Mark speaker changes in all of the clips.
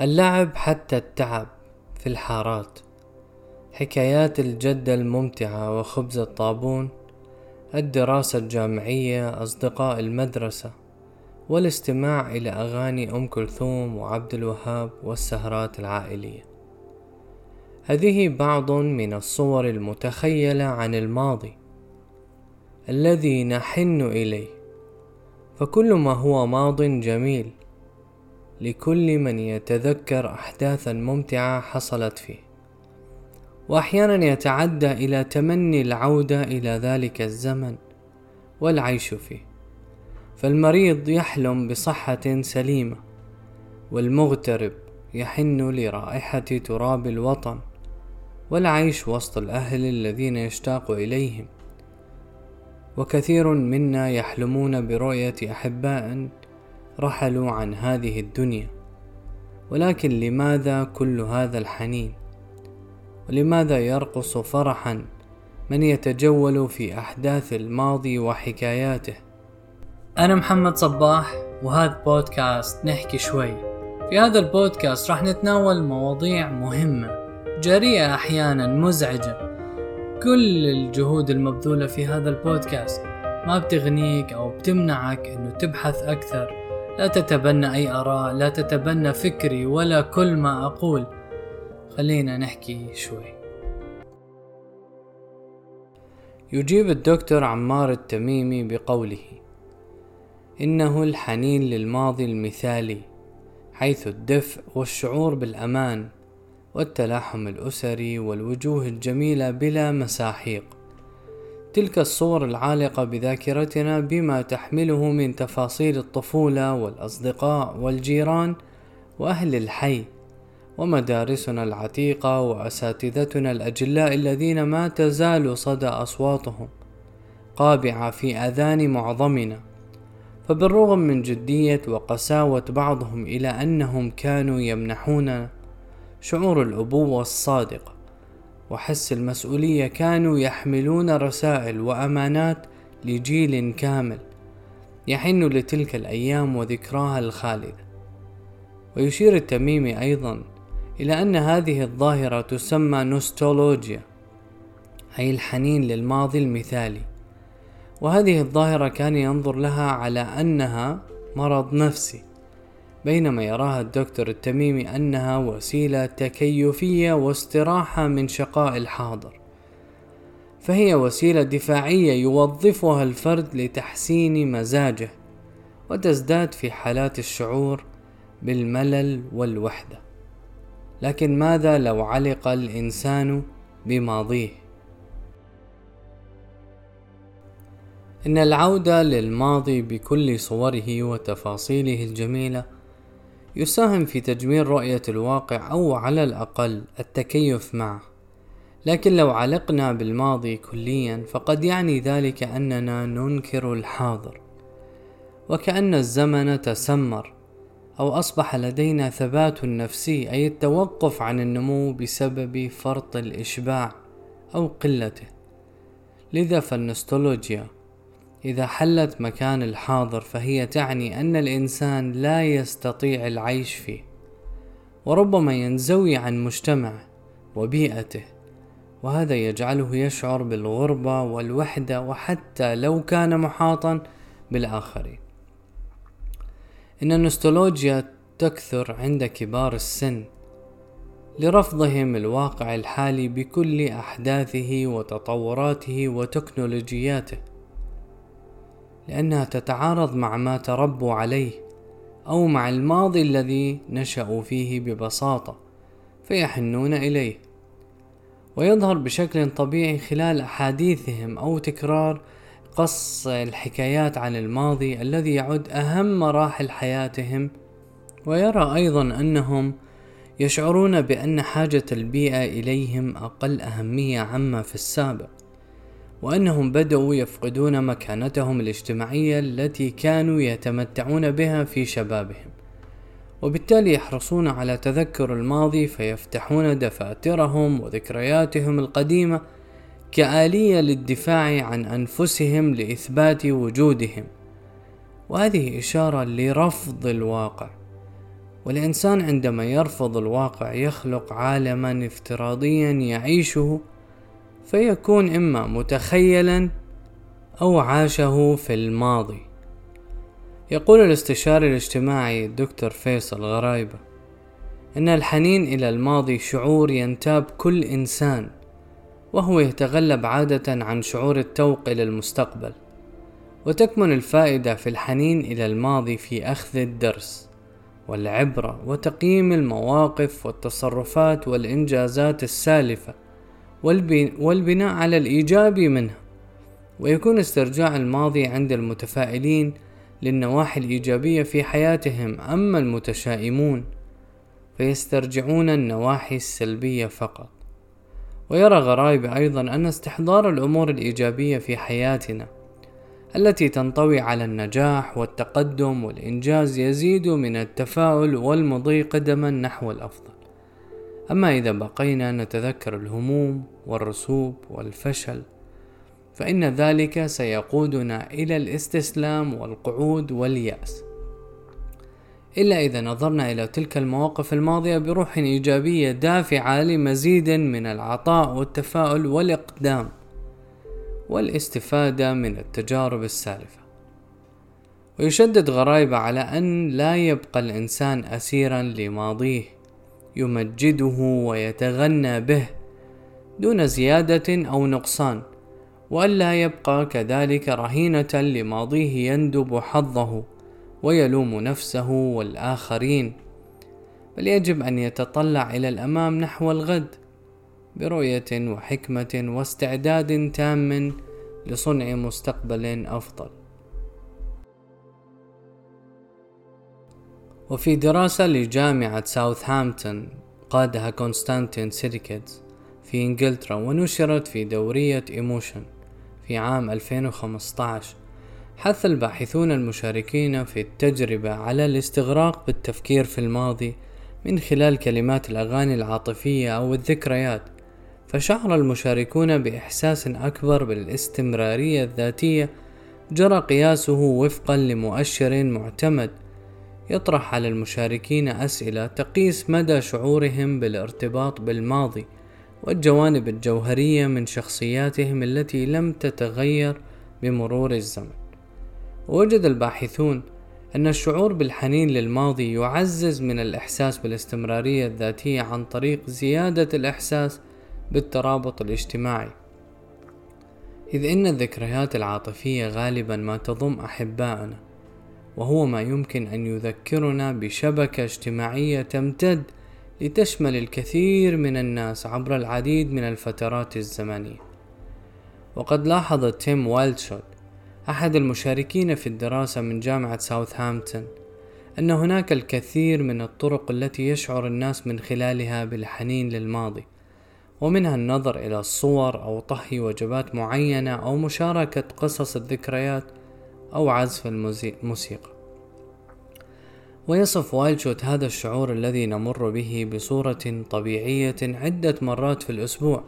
Speaker 1: اللعب حتى التعب في الحارات. حكايات الجدة الممتعة وخبز الطابون الدراسة الجامعية أصدقاء المدرسة والاستماع إلى أغاني أم كلثوم وعبد الوهاب والسهرات العائلية. هذه بعض من الصور المتخيلة عن الماضي الذي نحن إليه. فكل ما هو ماض جميل لكل من يتذكر أحداثا ممتعة حصلت فيه. وأحيانا يتعدى إلى تمني العودة إلى ذلك الزمن والعيش فيه. فالمريض يحلم بصحة سليمة والمغترب يحن لرائحة تراب الوطن والعيش وسط الأهل الذين يشتاق إليهم. وكثير منا يحلمون برؤية أحباء رحلوا عن هذه الدنيا. ولكن لماذا كل هذا الحنين؟ ولماذا يرقص فرحا من يتجول في أحداث الماضي وحكاياته؟
Speaker 2: أنا محمد صباح وهذا بودكاست نحكي شوي. في هذا البودكاست راح نتناول مواضيع مهمة جريئة أحيانا مزعجة. كل الجهود المبذولة في هذا البودكاست ما بتغنيك أو بتمنعك أنه تبحث أكثر لا تتبنى أي آراء لا تتبنى فكري ولا كل ما أقول. خلينا نحكي شوي.
Speaker 1: يجيب الدكتور عمار التميمي بقوله إنه الحنين للماضي المثالي حيث الدفء والشعور بالأمان والتلاحم الأسري والوجوه الجميلة بلا مساحيق. تلك الصور العالقة بذاكرتنا بما تحمله من تفاصيل الطفولة والأصدقاء والجيران وأهل الحي ومدارسنا العتيقة وأساتذتنا الأجلاء الذين ما تزال صدى أصواتهم قابعة في آذان معظمنا. فبالرغم من جدية وقساوة بعضهم إلى أنهم كانوا يمنحون شعور الأبوة الصادقة وحس المسؤولية كانوا يحملون رسائل وأمانات لجيل كامل يحن لتلك الأيام وذكراها الخالدة ويشير التميمي أيضا إلى أن هذه الظاهرة تسمى نوستولوجيا أي الحنين للماضي المثالي. وهذه الظاهرة كان ينظر لها على أنها مرض نفسي. بينما يراها الدكتور التميمي أنها وسيلة تكيفية واستراحة من شقاء الحاضر. فهي وسيلة دفاعية يوظفها الفرد لتحسين مزاجه وتزداد في حالات الشعور بالملل والوحدة. لكن ماذا لو علق الإنسان بماضيه؟ إن العودة للماضي بكل صوره وتفاصيله الجميلة يساهم في تجميل رؤية الواقع أو على الأقل التكيف معه. لكن لو علقنا بالماضي كليا فقد يعني ذلك أننا ننكر الحاضر. وكأن الزمن تسمر أو أصبح لدينا ثبات نفسي أي التوقف عن النمو بسبب فرط الإشباع أو قلته. لذا فالنستولوجيا إذا حلت مكان الحاضر فهي تعني أن الإنسان لا يستطيع العيش فيه وربما ينزوي عن مجتمعه وبيئته وهذا يجعله يشعر بالغربة والوحدة وحتى لو كان محاطا بالآخرين. إن النستولوجيا تكثر عند كبار السن لرفضهم الواقع الحالي بكل أحداثه وتطوراته وتكنولوجياته. لأنها تتعارض مع ما تربوا عليه أو مع الماضي الذي نشأوا فيه ببساطة فيحنون إليه. ويظهر بشكل طبيعي خلال أحاديثهم أو تكرار قص الحكايات عن الماضي الذي يعد أهم مراحل حياتهم. ويرى أيضا أنهم يشعرون بأن حاجة البيئة إليهم أقل أهمية عما في السابق. وأنهم بدأوا يفقدون مكانتهم الاجتماعية التي كانوا يتمتعون بها في شبابهم. وبالتالي يحرصون على تذكر الماضي فيفتحون دفاترهم وذكرياتهم القديمة كآلية للدفاع عن أنفسهم لإثبات وجودهم. وهذه إشارة لرفض الواقع. والإنسان عندما يرفض الواقع يخلق عالما افتراضيا يعيشه فيكون إما متخيلا أو عاشه في الماضي. يقول الاستشاري الاجتماعي الدكتور فيصل غرايبة إن الحنين إلى الماضي شعور ينتاب كل إنسان وهو يتغلب عادة عن شعور التوق إلى المستقبل وتكمن الفائدة في الحنين إلى الماضي في أخذ الدرس والعبرة وتقييم المواقف والتصرفات والإنجازات السالفة والبناء على الإيجابي منها ويكون استرجاع الماضي عند المتفائلين للنواحي الإيجابية في حياتهم. أما المتشائمون فيسترجعون النواحي السلبية فقط. ويرى غرايب أيضا أن استحضار الأمور الإيجابية في حياتنا التي تنطوي على النجاح والتقدم والإنجاز يزيد من التفاؤل والمضي قدما نحو الأفضل. أما إذا بقينا نتذكر الهموم والرسوب والفشل فإن ذلك سيقودنا إلى الاستسلام والقعود واليأس. إلا إذا نظرنا إلى تلك المواقف الماضية بروح إيجابية دافعة لمزيد من العطاء والتفاؤل والإقدام والاستفادة من التجارب السالفة. ويشدد غرايب على أن لا يبقى الإنسان أسيرا لماضيه. يمجده ويتغنى به دون زيادة أو نقصان وألا يبقى كذلك رهينة لماضيه يندب حظه ويلوم نفسه والآخرين. بل يجب أن يتطلع إلى الأمام نحو الغد برؤية وحكمة واستعداد تام لصنع مستقبل أفضل. وفي دراسة لجامعة ساوثهامبتون قادها كونستانتين سيريكيدز في إنجلترا ونشرت في دورية Emotion في عام 2015 حث الباحثون المشاركين في التجربة على الاستغراق بالتفكير في الماضي من خلال كلمات الأغاني العاطفية أو الذكريات. فشعر المشاركون بإحساس أكبر بالاستمرارية الذاتية جرى قياسه وفقا لمؤشر معتمد يطرح على المشاركين أسئلة تقيس مدى شعورهم بالارتباط بالماضي والجوانب الجوهرية من شخصياتهم التي لم تتغير بمرور الزمن. ووجد الباحثون أن الشعور بالحنين للماضي يعزز من الإحساس بالاستمرارية الذاتية عن طريق زيادة الإحساس بالترابط الاجتماعي. إذ إن الذكريات العاطفية غالبا ما تضم أحباءنا وهو ما يمكن أن يذكرنا بشبكة اجتماعية تمتد لتشمل الكثير من الناس عبر العديد من الفترات الزمنية. وقد لاحظ تيم والتشوت أحد المشاركين في الدراسة من جامعة ساوثهامبتون أن هناك الكثير من الطرق التي يشعر الناس من خلالها بالحنين للماضي ومنها النظر إلى الصور أو طهي وجبات معينة أو مشاركة قصص الذكريات أو عزف الموسيقى. ويصف وايلشوت هذا الشعور الذي نمر به بصورة طبيعية عدة مرات في الأسبوع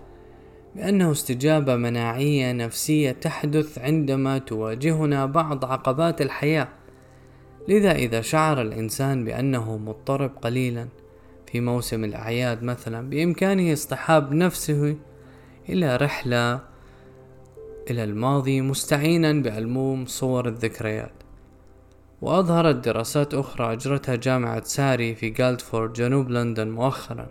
Speaker 1: بأنه استجابة مناعية نفسية تحدث عندما تواجهنا بعض عقبات الحياة. لذا إذا شعر الإنسان بأنه مضطرب قليلا في موسم الأعياد مثلا بإمكانه اصطحاب نفسه إلى رحلة إلى الماضي مستعينا بألبوم صور الذكريات. وأظهرت دراسات أخرى أجرتها جامعة ساري في جالدفورد جنوب لندن مؤخرا.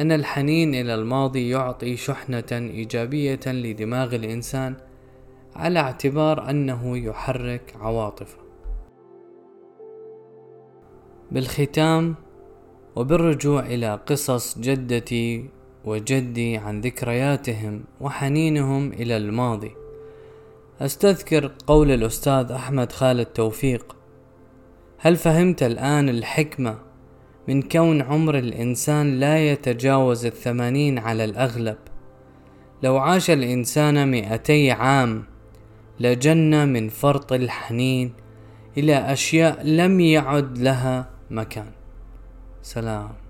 Speaker 1: أن الحنين إلى الماضي يعطي شحنة إيجابية لدماغ الإنسان على اعتبار أنه يحرك عواطفه. بالختام وبالرجوع إلى قصص جدتي وجدي عن ذكرياتهم وحنينهم إلى الماضي. أستذكر قول الأستاذ أحمد خالد توفيق هل فهمت الآن الحكمة من كون عمر الإنسان لا يتجاوز الثمانين على الأغلب؟ لو عاش الإنسان مئتي عام لجن من فرط الحنين إلى أشياء لم يعد لها مكان. سلام.